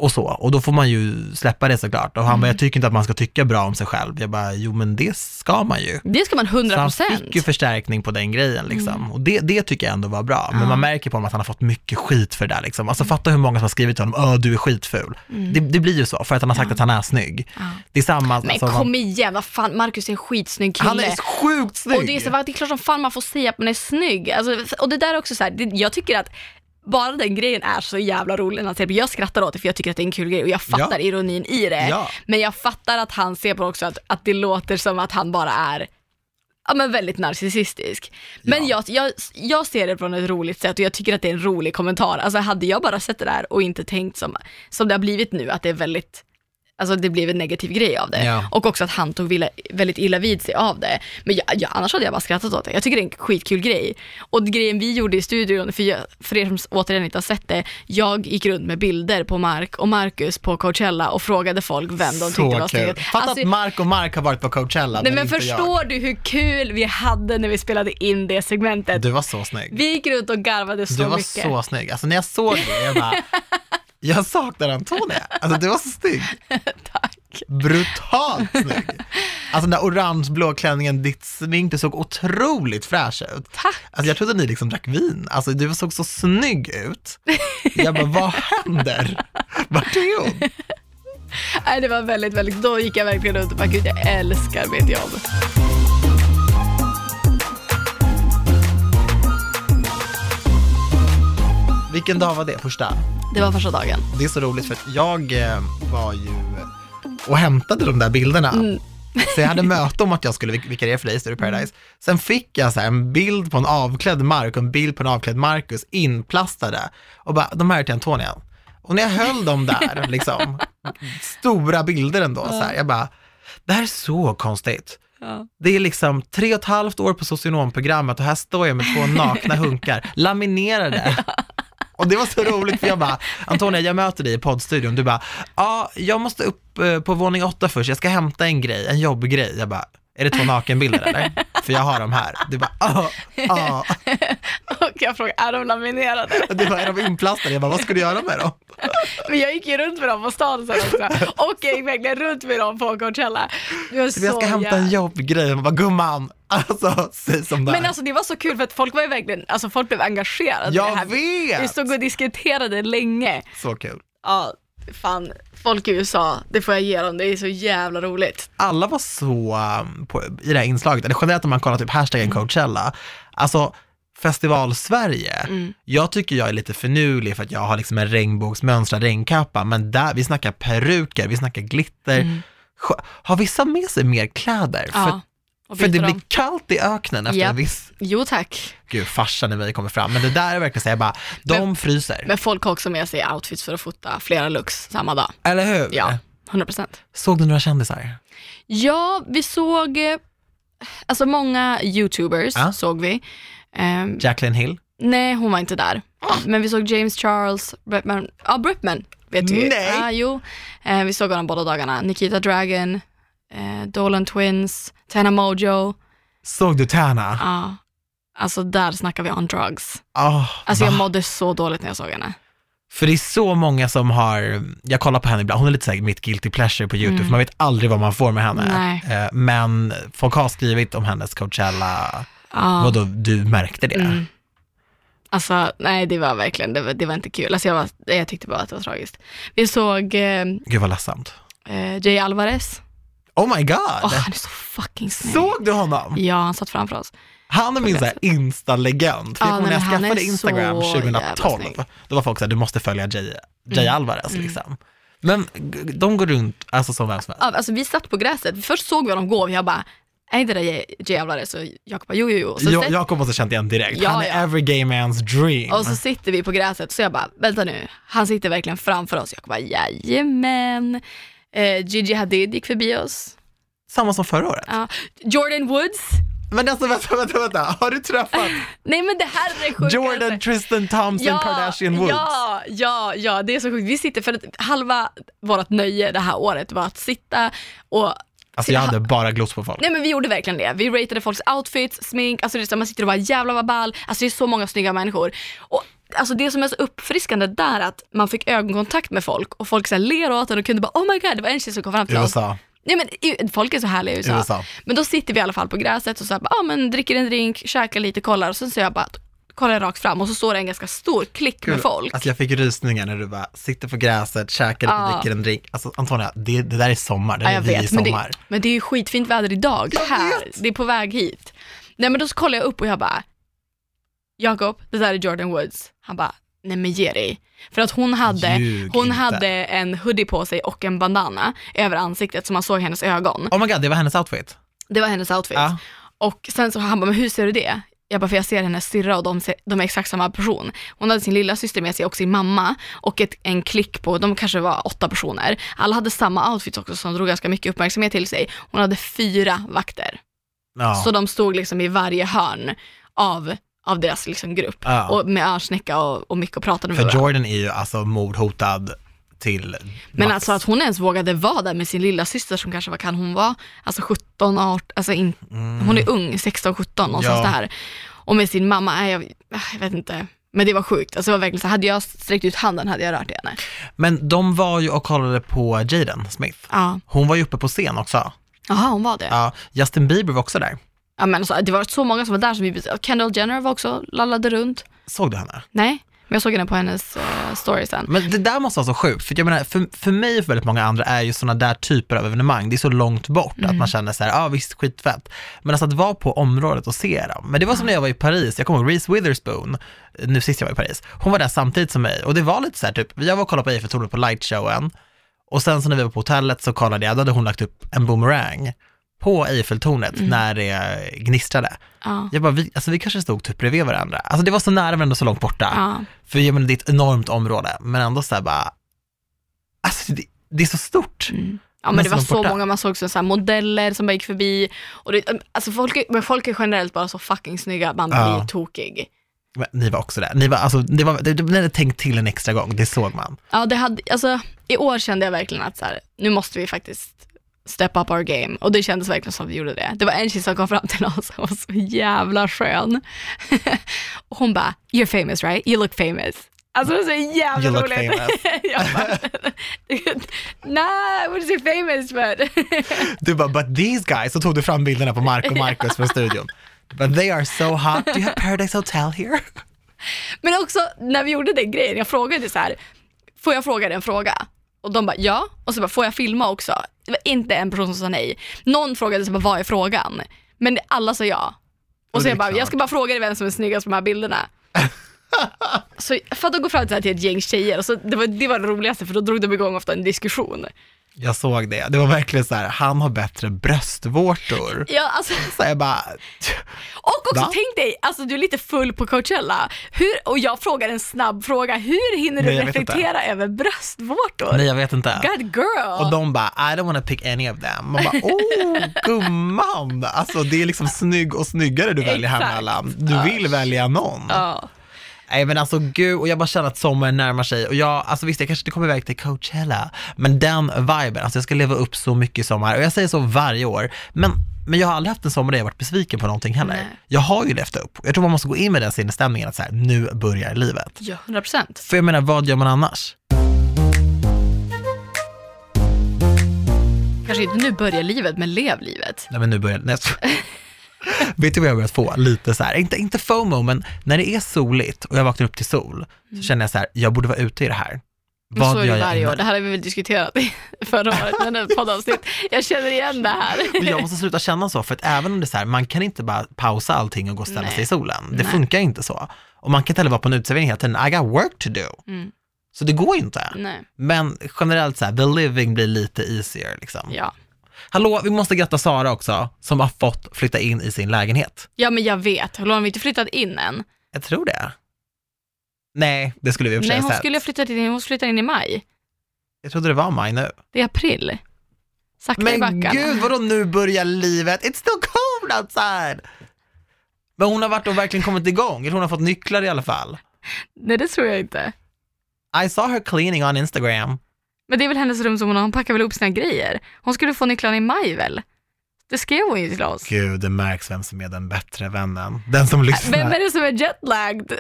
Och så, och då får man ju släppa det såklart. Och han Mm. bara, jag tycker inte att man ska tycka bra om sig själv. Jag bara, jo men det ska man ju. Det ska man 100 Så han fick ju förstärkning på den grejen liksom. Och det, det tycker jag ändå var bra. Men man märker på honom att han har fått mycket skit för det där liksom. Alltså fatta hur många som har skrivit till honom, öh du är skitful. Det, det blir ju så, för att han har sagt att han är snygg. Det är samma, Men alltså, kom igen, vad fan, Marcus är en skitsnygg kille. han är sjukt snygg. Och det är, så, det är klart som fan man får säga att man är snygg. Alltså, och det där är också så här, det, jag tycker att bara den grejen är så jävla rolig när. Jag skrattar åt det för jag tycker att det är en kul grej och jag fattar Ja. ironin i det. Ja. Men jag fattar att han ser på det också att, att det låter som att han bara är ja, men väldigt narcissistisk. Men jag, jag, jag ser det från ett roligt sätt och jag tycker att det är en rolig kommentar. Alltså hade jag bara sett det där och inte tänkt som, som det har blivit nu, att det är väldigt Alltså det blev en negativ grej av det. Ja. Och också att han tog villa, väldigt illa vid sig av det. Men jag, jag, annars hade jag bara skrattat åt det. Jag tycker det är en skitkul grej. Och grejen vi gjorde i studion, för, jag, för er som återigen inte har sett det, jag gick runt med bilder på Mark och Marcus på Coachella och frågade folk vem de tyckte så var kul. snyggast. Fatta Alltså, att Mark och Mark har varit på Coachella, nej men inte förstår du hur kul vi hade när vi spelade in det jag. segmentet? Du var så snygg. Vi gick runt och garvade så Du var mycket. så snygg. Alltså när jag såg det, jag bara, [LAUGHS] jag saknar Antonia. Alltså du var så snygg. [LAUGHS] Tack. Brutalt snygg. [LAUGHS] Alltså den där orangeblå klänningen, ditt smink, du såg otroligt fräsch ut. Tack. Alltså jag trodde ni liksom drack vin. Alltså du såg så snygg ut. Jag bara, vad händer? Vart är hon? [LAUGHS] Nej, det var väldigt, väldigt, då gick jag verkligen runt och bara, gud jag älskar mitt jobb. Vilken dag var det? Första? Det var första dagen. Det är så roligt för att jag eh, var ju och hämtade de där bilderna. Mm. Så jag hade möte om att jag skulle vik- vikariera för dig i Studio Paradise. Sen fick jag så en bild på en avklädd Mark och en bild på en avklädd Marcus inplastade. Och bara, de här är till Antonia. Och när jag höll dem där, [LAUGHS] liksom, stora bilder ändå, så här, jag bara, det här är så konstigt. Ja. Det är liksom tre och ett halvt år på socionomprogrammet och här står jag med två nakna [LAUGHS] hunkar, laminerade. Och det var så roligt för jag bara, Antonia jag möter dig i poddstudion, du bara, ja jag måste upp eh, på våning åtta först, jag ska hämta en grej, en jobbgrej. Jag bara, är det två nakenbilder eller? För jag har dem här. Du bara, ja, ja. Och jag frågade, är de laminerade? Och Du bara, är de inplastade? Jag bara, vad ska du göra med dem? Men jag gick ju runt med dem på stan sen också. Och jag gick verkligen runt med dem på Coachella. Det var Jag ska hämta en jobbgrej. Jag bara, gumman, alltså säg som det. Men alltså det var så kul för att folk var ju verkligen, alltså folk blev engagerade i det Jag här. Vi vet! stod och diskuterade länge. Så kul. Ja, fan, folk i USA, det får jag ge dem, det är så jävla roligt. alla var så, um, på, i det här inslaget, eller generellt om man kollar typ hashtaggen Coachella, alltså festival-Sverige, Mm. jag tycker jag är lite finurlig för att jag har liksom en regnbågsmönstrad regnkappa, men där, vi snackar peruker, vi snackar glitter. Skö- Har vissa med sig mer kläder? Mm. Ja. För, för det blir kallt i öknen efter Japp. en viss, Jo tack. gud farsan i mig kommer fram, men det där är verkligen så jag bara, de Men- fryser. Men folk har också med sig outfits för att fota flera looks samma dag. eller hur? Ja, 100%. Såg du några kändisar? Ja, vi såg, eh, alltså många youtubers Ja. såg vi. Ehm, Jacqueline Hill? nej, hon var inte där. Men vi såg James Charles, Bretman, ja Bretman vet du. Nej. Ja, jo. Eh, vi såg honom båda dagarna. Nikita Dragon, eh, Dolan Twins, Tana Mojo. Såg du Tärna? Ja, alltså där snackar vi on drugs. Oh, Alltså jag mådde så dåligt när jag såg henne. För det är så många som har, jag kollar på henne ibland, hon är lite såhär mitt guilty pleasure på YouTube, Mm. för man vet aldrig vad man får med henne. Nej. Eh, Men folk har skrivit om hennes Coachella, Ja. vadå, du märkte det? Mm. Alltså nej det var verkligen, det var, det var inte kul. Alltså jag, var, jag tyckte bara att det var tragiskt. Vi såg eh, Gud vad ledsamt. eh, Jay Alvarez. Oh my god! Åh han är så fucking snygg. Såg du honom? Ja han satt framför oss. Han är min såhär Insta-legend. Ja, kommer när jag men skaffade Instagram så jävla 2012, snygg. då var folk såhär, du måste följa Jay, Jay Mm. Alvarez Mm. liksom. Men g- de går runt, alltså som vem som helst. Alltså vi satt på gräset, först såg vi honom gå och jag bara, är inte det Alvarez? Och Jakob bara, jo jo jo. Så sätt- Jakob måste ha känt igen direkt. Ja, Han är ja. every gay man's dream. Och så sitter vi på gräset så jag bara, vänta nu, han sitter verkligen framför oss. Jag bara, jajamän. Eh, Gigi Hadid gick förbi oss. Samma som förra året. Ja. Jordan Woods. Men alltså vänta, vänta, vänta. Har du träffat [LAUGHS] Nej men det här är det sjukaste. Jordan, Tristan Thompson, Kardashian Woods? Ja, ja, ja, det är så sjukt. Vi sitter, för att halva vårt nöje det här året var att sitta och Alltså jag hade bara glott på folk. Nej men vi gjorde verkligen det. Vi ratade folks outfits, smink, alltså det är så, man sitter och bara jävlar vad ball. Alltså det är så många snygga människor. Och Alltså det som är så uppfriskande där är att man fick ögonkontakt med folk och folk så här ler åt en och kunde bara oh my god det var en tjej som kom fram till oss. USA. Nej men folk är så härliga i USA. USA. Men då sitter vi i alla fall på gräset och så här, bara, ah, men dricker en drink, käkar lite, kollar och sen så jag bara kollar jag rakt fram och så står det en ganska stor klick med folk. Alltså jag fick rysningar när du bara sitter på gräset, käkar lite, Ja. dricker en drink. Alltså Antonia, det, det där är sommar, det Ja, är jag vi i vet, men sommar. det, men det är ju skitfint väder idag här. Det är på väg hit. Nej men då så kollar jag upp och jag bara, Jakob, det där är Jordan Woods. Han bara, nej men ge dig. För att hon hade, Ljug hon inte. hade en hoodie på sig och en bandana över ansiktet så man såg hennes ögon. Oh my god, det var hennes outfit. Det var hennes outfit. Ja. Och sen så han bara, men hur ser du det? Jag bara, för jag ser hennes syrra och de, de är exakt samma person. Hon hade sin lilla syster med sig och sin mamma och ett, en klick på, de kanske var åtta personer. Alla hade samma outfits också som drog ganska mycket uppmärksamhet till sig. Hon hade fyra vakter. Ja. Så de stod liksom i varje hörn av, av deras liksom grupp. Ja. Och med örsnäcka och, och mycket och pratade med För varandra. Jordan är ju alltså mordhotad till Men max. alltså att hon ens vågade vara där med sin lilla syster som kanske, vad kan hon vara? Alltså 17, 18, alltså in, hon är ung, 16, 17 någonstans Mm. Ja. där. Och med sin mamma, nej, jag, jag vet inte. Men det var sjukt, alltså det var verkligen så, hade jag sträckt ut handen hade jag rört henne. Men de var ju och kollade på Jaden Smith. Ja, Hon var ju uppe på scen också. jaha hon var det. Ja. Ja, Justin Bieber var också där. men alltså, det var så många som var där som vi, Kendall Jenner var också, lallade runt. Såg du henne? Nej, men jag såg henne på hennes uh, story sen. Men det där måste vara så sjukt, för jag menar, för, för mig och för väldigt många andra är ju sådana där typer av evenemang, det är så långt bort Mm. att man känner så här, ja ah, visst skitfett. Men alltså att vara på området och se dem. Men det var som när jag var i Paris, jag kommer ihåg Reese Witherspoon, nu sist jag var i Paris, hon var där samtidigt som mig och det var lite så här typ, jag var och kollade på Eiffeltornet på lightshowen och sen så när vi var på hotellet så kollade jag, då hade hon lagt upp en boomerang på Eiffeltornet Mm. när det gnistrade. Ja. Jag bara, vi, alltså vi kanske stod typ bredvid varandra. Alltså det var så nära men ändå så långt borta. Ja. För jag menar, det är ett enormt område, men ändå så här bara, alltså det, det är så stort. Mm. Ja men det var så borta. många, man såg så så modeller som bara gick förbi. Och det, alltså folk, men folk är generellt bara så fucking snygga, man blir Ja. tokig. Men Ni var också där. Ni var, alltså, det var, det, det, ni hade tänkt till en extra gång, det såg man. Ja, det hade, alltså, I år kände jag verkligen att så här, nu måste vi faktiskt step up our game. Och det kändes verkligen som vi gjorde det. Det var en tjej som kom fram till oss som var så jävla skön. [LAUGHS] och hon bara, you're famous right? You look famous. Alltså det var så jävla You look roligt. famous. [LAUGHS] jag bara, [LAUGHS] nah, I wouldn't say famous but. Du bara, but these guys, så tog du fram bilderna på Mark och Marcus från studion. But they are so hot, do you have Paradise Hotel here? Men också när vi gjorde den grejen, jag frågade så här, får jag fråga dig en fråga? Och de bara ja, och så bara, får jag filma också? Det var inte en person som sa nej. Någon frågade så bara, vad är frågan? Men alla sa ja. Och så jag bara, klart. jag ska bara fråga dig vem som är snyggast på de här bilderna. [LAUGHS] så för att gå fram till, ett gäng tjejer, och så det, var, det var det roligaste för då drog de igång ofta en diskussion. Jag såg det, det var verkligen så här, han har bättre bröstvårtor. Ja, alltså, Så jag bara, och också Va? tänk dig, alltså du är lite full på Coachella, hur, och jag frågar en snabb fråga, hur hinner du Nej, vet reflektera över bröstvårtor? nej jag vet inte. God girl! Och de bara, I don't wanna pick any of them. Man bara, oh [LAUGHS] gumman! Alltså det är liksom snygg och snyggare du väljer här mellan. Du vill välja någon. Ja. Nej men alltså gud, och jag bara känner att sommaren närmar sig och jag, alltså visst jag kanske inte kommer iväg till Coachella, men den viben, alltså jag ska leva upp så mycket i sommar och jag säger så varje år, men Men jag har aldrig haft en sommar där jag varit besviken på någonting heller. Nej. Jag har ju levt upp. Jag tror man måste gå in med den sinnesstämningen att så här, nu börjar livet. Ja, 100 procent. För jag menar, vad gör man annars? Kanske inte nu börjar livet, men lev livet. Nej men nu börjar nej, [LAUGHS] [LAUGHS] Vet du vad jag har börjat få? Lite så här, inte, inte FOMO, men när det är soligt och jag vaknar upp till sol, så känner jag så här, jag borde vara ute i det här. Men så är det varje år. Det här har vi väl diskuterat i [LAUGHS] förra året, men ett poddavsnitt. Jag känner igen det här. [LAUGHS] Men jag måste sluta känna så, för att även om det är så här, man kan inte bara pausa allting och gå och ställa Nej. sig i solen. Det Nej. funkar inte så. Och man kan inte heller vara på en uteservering hela tiden, I got work to do. Mm. Så det går inte. Nej, Men generellt så här, the living blir lite easier liksom. ja. Hallå, vi måste gratta Sara också, som har fått flytta in i sin lägenhet. Ja, men jag vet. Hon har inte flyttat in än. Jag tror det. Nej, det skulle vi i och för sig Nej, hon sett. skulle ha flyttat in, hon flyttar in i maj. Jag trodde det var maj nu. Det är april. Sakta i Men backarna. gud, vadå nu börjar livet? It's still cold outside! Men hon har varit och verkligen kommit igång, hon har fått nycklar i alla fall. Nej, det tror jag inte. I saw her cleaning on Instagram. Men det är väl hennes rum som hon har, hon packar väl upp sina grejer. Hon skulle få nycklarna i maj väl? Det skrev hon ju till oss. Gud, det märks vem som är den bättre vännen. Den som lyssnar. Vem är det som är jetlagged? [LAUGHS]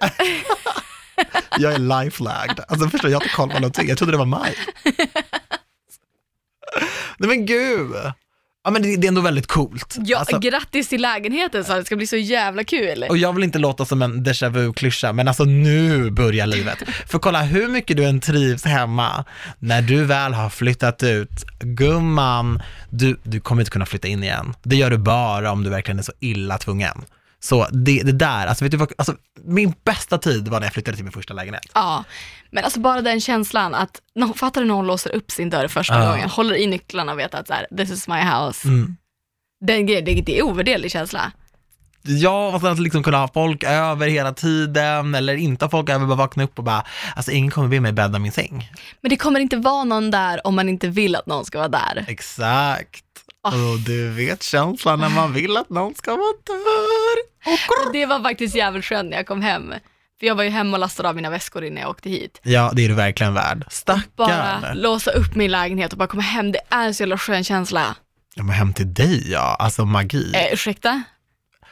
Jag är lifelagged. Alltså förstår jag har inte koll på någonting. Jag trodde det var maj. [LAUGHS] Nej men gud. Ja men det, det är ändå väldigt coolt. Ja, Alltså, grattis till lägenheten så det ska bli så jävla kul. och jag vill inte låta som en déjà vu-klyscha, men alltså nu börjar livet. [LAUGHS] För kolla hur mycket du än trivs hemma, när du väl har flyttat ut, gumman, du, du kommer inte kunna flytta in igen. Det gör du bara om du verkligen är så illa tvungen. Så det, det där, alltså vet du vad, alltså, min bästa tid var när jag flyttade till min första lägenhet. Ja, men alltså bara den känslan att, fattar du när hon låser upp sin dörr första Ja. gången, håller i nycklarna och vet att så här, this is my house. Mm. Den det, det är ovärderlig känsla. Ja, och sen att liksom kunna ha folk över hela tiden, eller inte ha folk över, bara vakna upp och bara, alltså ingen kommer be mig bädda min säng. Men det kommer inte vara någon där om man inte vill att någon ska vara där. Exakt. Ah. Och du vet känslan när man vill att någon ska vara där. Och det var faktiskt jävligt skönt när jag kom hem. För jag var ju hemma och lastade av mina väskor innan jag åkte hit. Ja, det är du verkligen värd. Bara Stackarn. låsa upp min lägenhet och bara komma hem, det är en så jävla skön känsla. Ja, men hem till dig ja, alltså magi. Eh, ursäkta?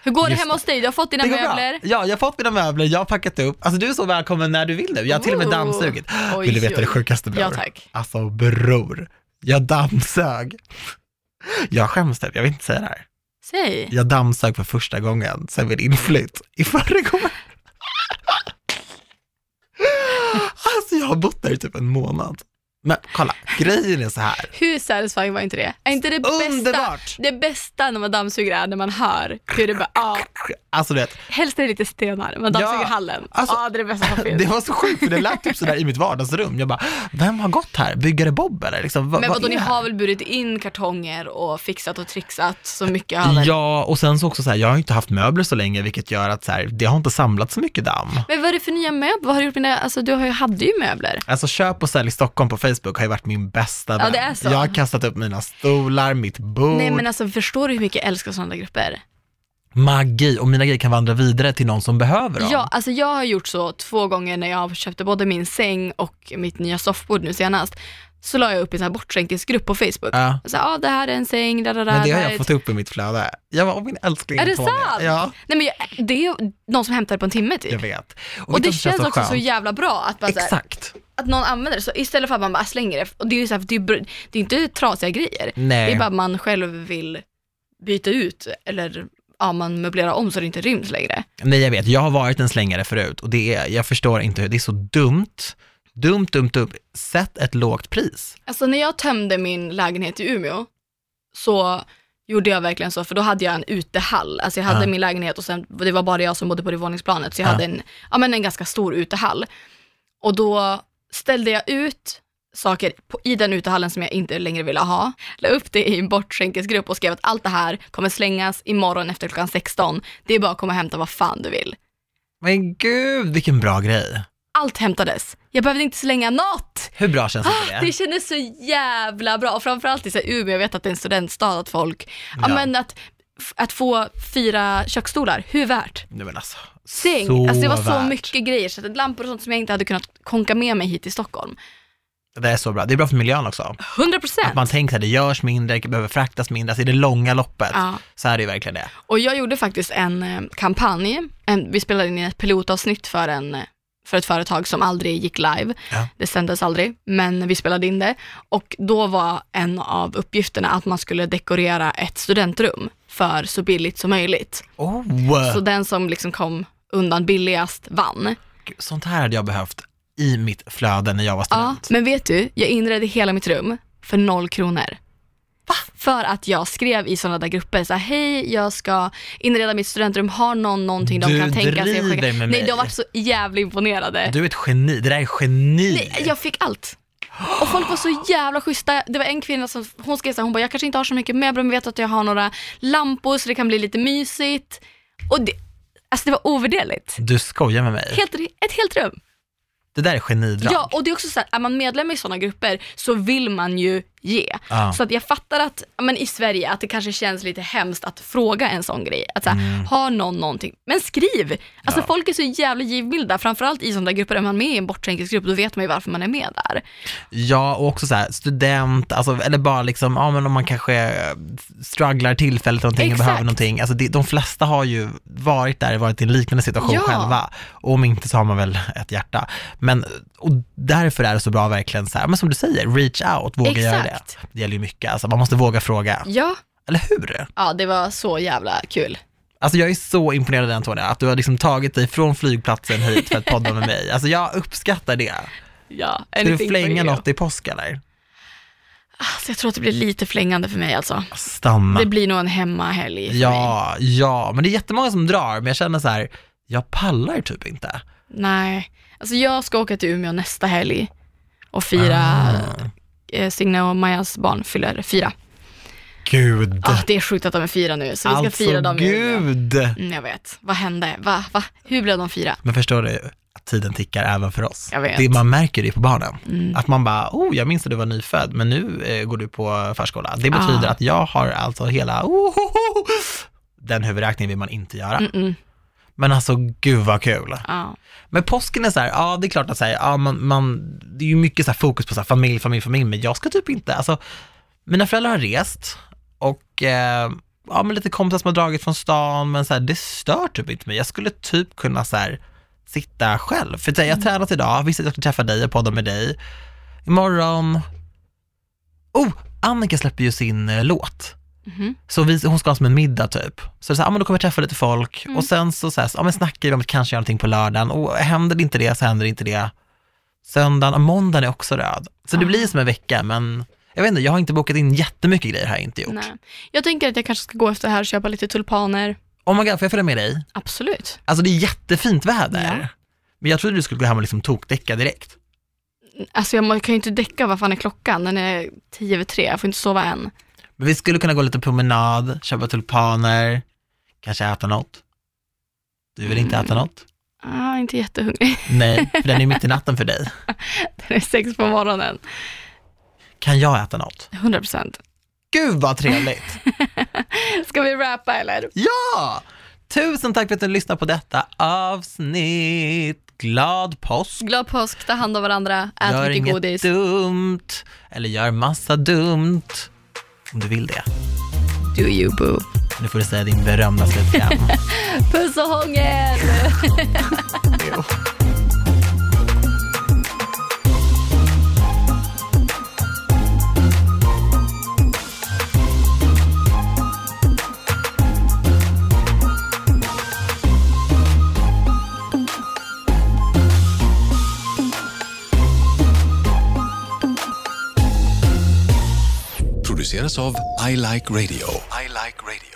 Hur går det Just hemma hos dig? Du har fått dina det möbler? bra. Ja, jag har fått mina möbler, jag har packat upp. Alltså du är så välkommen när du vill nu. Jag har till och med Oh. dammsugit. Oj, Vill du veta oj. det sjukaste bror? Ja, tack. Alltså bror, jag dammsög. Jag skäms typ, jag vill inte säga det här. Säg. Jag dammsög för första gången sen vid inflytt i förrgår. Alltså jag har bott där i typ en månad. Men kolla, grejen är så här. Hur satisfying var inte det? Är inte det bästa, Underbart! det bästa när man dammsuger är när man hör hur det bara, ah, Alltså vet, helst är det lite stenar, man dammsuger Ja, hallen. alltså, ah, det är det bästa som finns. det var så sjukt för det lät typ sådär i mitt vardagsrum. Jag bara, vem har gått här? Byggare Bob eller? Liksom, Men vad vadå, ni har väl burit in kartonger och fixat och trixat så mycket har. Ja, och sen så också så här, jag har inte haft möbler så länge, vilket gör att så här, det har inte samlat så mycket damm. Men vad är det för nya möbler? Vad har du gjort med det? Alltså du hade ju möbler. Alltså köp och sälj Stockholm på Facebook har ju varit min bästa vän. det är så. Jag har kastat upp mina stolar, mitt bord, Nej men alltså förstår du hur mycket jag älskar sådana grupper? magi och mina grejer kan vandra vidare till någon som behöver dem. Ja, alltså jag har gjort så två gånger när jag köpte både min säng och mitt nya soffbord nu senast. Så la jag upp en sån här bortskänkningsgrupp på Facebook. Ja. Så ja, ah, det här är en säng, da, da, da, Men det har jag fått upp i mitt flöde. Jag var, min älskling Är det Antonia. sant? Ja, Nej men jag, det är ju någon som hämtar det på en timme typ. jag vet. Och vet det känns också så skönt? jävla bra att, bara så här, Exakt. Att någon använder det. Så istället för att man bara slänger det, och det är ju så här, det är, br- det är inte trasiga grejer. Nej. Det är bara att man själv vill byta ut eller ja, man möblerar om så det inte ryms längre. Nej, jag vet. Jag har varit en slängare förut och det är, jag förstår inte hur, det är så dumt. Dumt, dumt, dumt. Sätt ett lågt pris. Alltså när jag tömde min lägenhet i Umeå så gjorde jag verkligen så, för då hade jag en utehall. Alltså jag hade Ja. min lägenhet och sen, det var bara jag som bodde på det våningsplanet, så jag Ja. hade en, ja, men en ganska stor utehall. Och då ställde jag ut saker på, i den utehallen som jag inte längre ville ha. La upp det i en bortskänkesgrupp och skrev att allt det här kommer slängas imorgon efter klockan 16. Det är bara att komma och hämta vad fan du vill. Men gud, vilken bra grej. Allt hämtades. Jag behövde inte slänga något. Hur bra känns inte det? Det kändes så jävla bra och framförallt i så här Umeå, jag vet att det är en studentstad, att folk. Ja. men att, att få fyra köksstolar, hur värt? Nej men alltså, Säng, så alltså det var så värt. mycket grejer, så att lampor och sånt som jag inte hade kunnat konka med mig hit till Stockholm. Det är så bra. Det är bra för miljön också. 100% Att man tänker att det görs mindre, det behöver fraktas mindre. Alltså i det långa loppet Ja. så är det ju verkligen det. Och jag gjorde faktiskt en eh, kampanj, en, vi spelade in ett pilotavsnitt för, en, eh, för ett företag som aldrig gick live. Ja. Det sändes aldrig, men vi spelade in det. Och då var en av uppgifterna att man skulle dekorera ett studentrum för så billigt som möjligt. Oh! Så den som liksom kom undan billigast vann. Sånt här hade jag behövt i mitt flöde när jag var Ja, student. men vet du, jag inredde hela mitt rum för noll kronor. För att jag skrev i sådana där grupper, så här, hej jag ska inreda mitt studentrum, har någon någonting de Du kan tänka sig att skicka? med Nej, mig. de var så jävla imponerade. Du är ett geni, det där är geni. Nej, jag fick allt. Och folk var så jävla schyssta. Det var en kvinna som hon skrev så här, hon bara, jag kanske inte har så mycket möbler men vet att jag har några lampor så det kan bli lite mysigt. Och det, alltså det var ovärderligt. Du skojar med mig. Helt, ett helt rum. Det där är genidrag. Ja, och det är också så här, är man medlem i sådana grupper så vill man ju ge. Ja. Så att jag fattar att, men i Sverige, att det kanske känns lite hemskt att fråga en sån grej. Att så här, har någon någonting? Men skriv! Alltså Mm. Ja. folk är så jävla givmilda, framförallt i sådana där grupper, är man med i en bortränkningsgrupp, då vet man ju varför man är med där. Ja, och också så här, student, alltså, eller bara liksom, ja men om man kanske eh, strugglar tillfälligt någonting och Exakt. behöver någonting. Alltså det, de flesta har ju varit där, varit i en liknande situation Ja. själva. Och om inte så har man väl ett hjärta. Men, och därför är det så bra verkligen så här, men som du säger, reach out, våga göra det. Exakt. Det gäller ju mycket, alltså man måste våga fråga. Ja, Eller hur? ja det var så jävla kul. Alltså jag är så imponerad av dig Antonia, att du har liksom tagit dig från flygplatsen hit för att podda med mig. Alltså jag uppskattar det. Ja, Ska du flänga något i påsk eller? Alltså, jag tror att det blir lite flängande för mig alltså. Stanna. Det blir nog en hemmahelg för mig. Ja, ja, men det är jättemånga som drar, men jag känner så här, jag pallar typ inte. Nej, alltså jag ska åka till Umeå nästa helg och fira Ah. Eh, Signe och Majas barn fyller fyra. Gud. Ah, det är sjukt att de är fyra nu, så vi ska alltså fira dem gud. Mm, jag vet. Vad hände? Va? Va? Hur blev de fyra? Men förstår du att tiden tickar även för oss? Jag vet. Det, man märker det på barnen. Mm. Att man bara, oh, jag minns att du var nyfödd, men nu eh, går du på förskola. Det betyder Ah. att jag har alltså hela, oh, oh, oh. den huvudräkningen vill man inte göra. Mm-mm. Men alltså, gud vad kul. Ja. Men påsken är så här, ja det är klart att så här, ja, man, man, det är ju mycket så här fokus på så här, familj, familj, familj, men jag ska typ inte, alltså mina föräldrar har rest och eh, ja men lite kompisar som har dragit från stan, men så här, det stör typ inte mig. Jag skulle typ kunna så här, sitta själv. För här, jag har tränat idag, visste att jag skulle träffa dig och podda med dig. Imorgon, oh, Annika släpper ju sin eh, låt. Mhm. Så vi, hon ska ha som en middag typ. Så det är så här, ja, men då kommer jag träffa lite folk och sen så, så här, ja, men snackar vi om att kanske göra någonting på lördagen och händer det inte det så händer det inte det. Söndagen och måndagen är också röd. Så det Ah. blir som en vecka men jag vet inte, jag har inte bokat in jättemycket grejer jag inte gjort. Nej. Jag tänker att jag kanske ska gå efter det här och köpa lite tulpaner. Oh my god, får jag följa med dig? Absolut. Alltså det är jättefint väder. Ja. Men jag trodde du skulle gå hem och liksom tokdäcka direkt. Alltså jag kan ju inte däcka, vad fan är klockan? Den är tio över tre, jag får inte sova än. Men vi skulle kunna gå lite promenad, köpa tulpaner, kanske äta något. Du vill inte Mm. äta något? Ah, inte jättehungrig. [LAUGHS] Nej, för den är mitt i natten för dig. Den är sex på morgonen. Kan jag äta något? 100 procent. Gud vad trevligt! [LAUGHS] Ska vi rappa eller? Ja! Tusen tack för att du lyssnade på detta avsnitt. Glad påsk! Glad påsk, ta hand om varandra, ät gör mycket inget godis. dumt, eller gör massa dumt. Om du vill det. Do you boo. Nu får du säga din berömda slutkläm. [LAUGHS] Puss och hångel! [LAUGHS] Jo. produceras av I Like Radio. I like radio.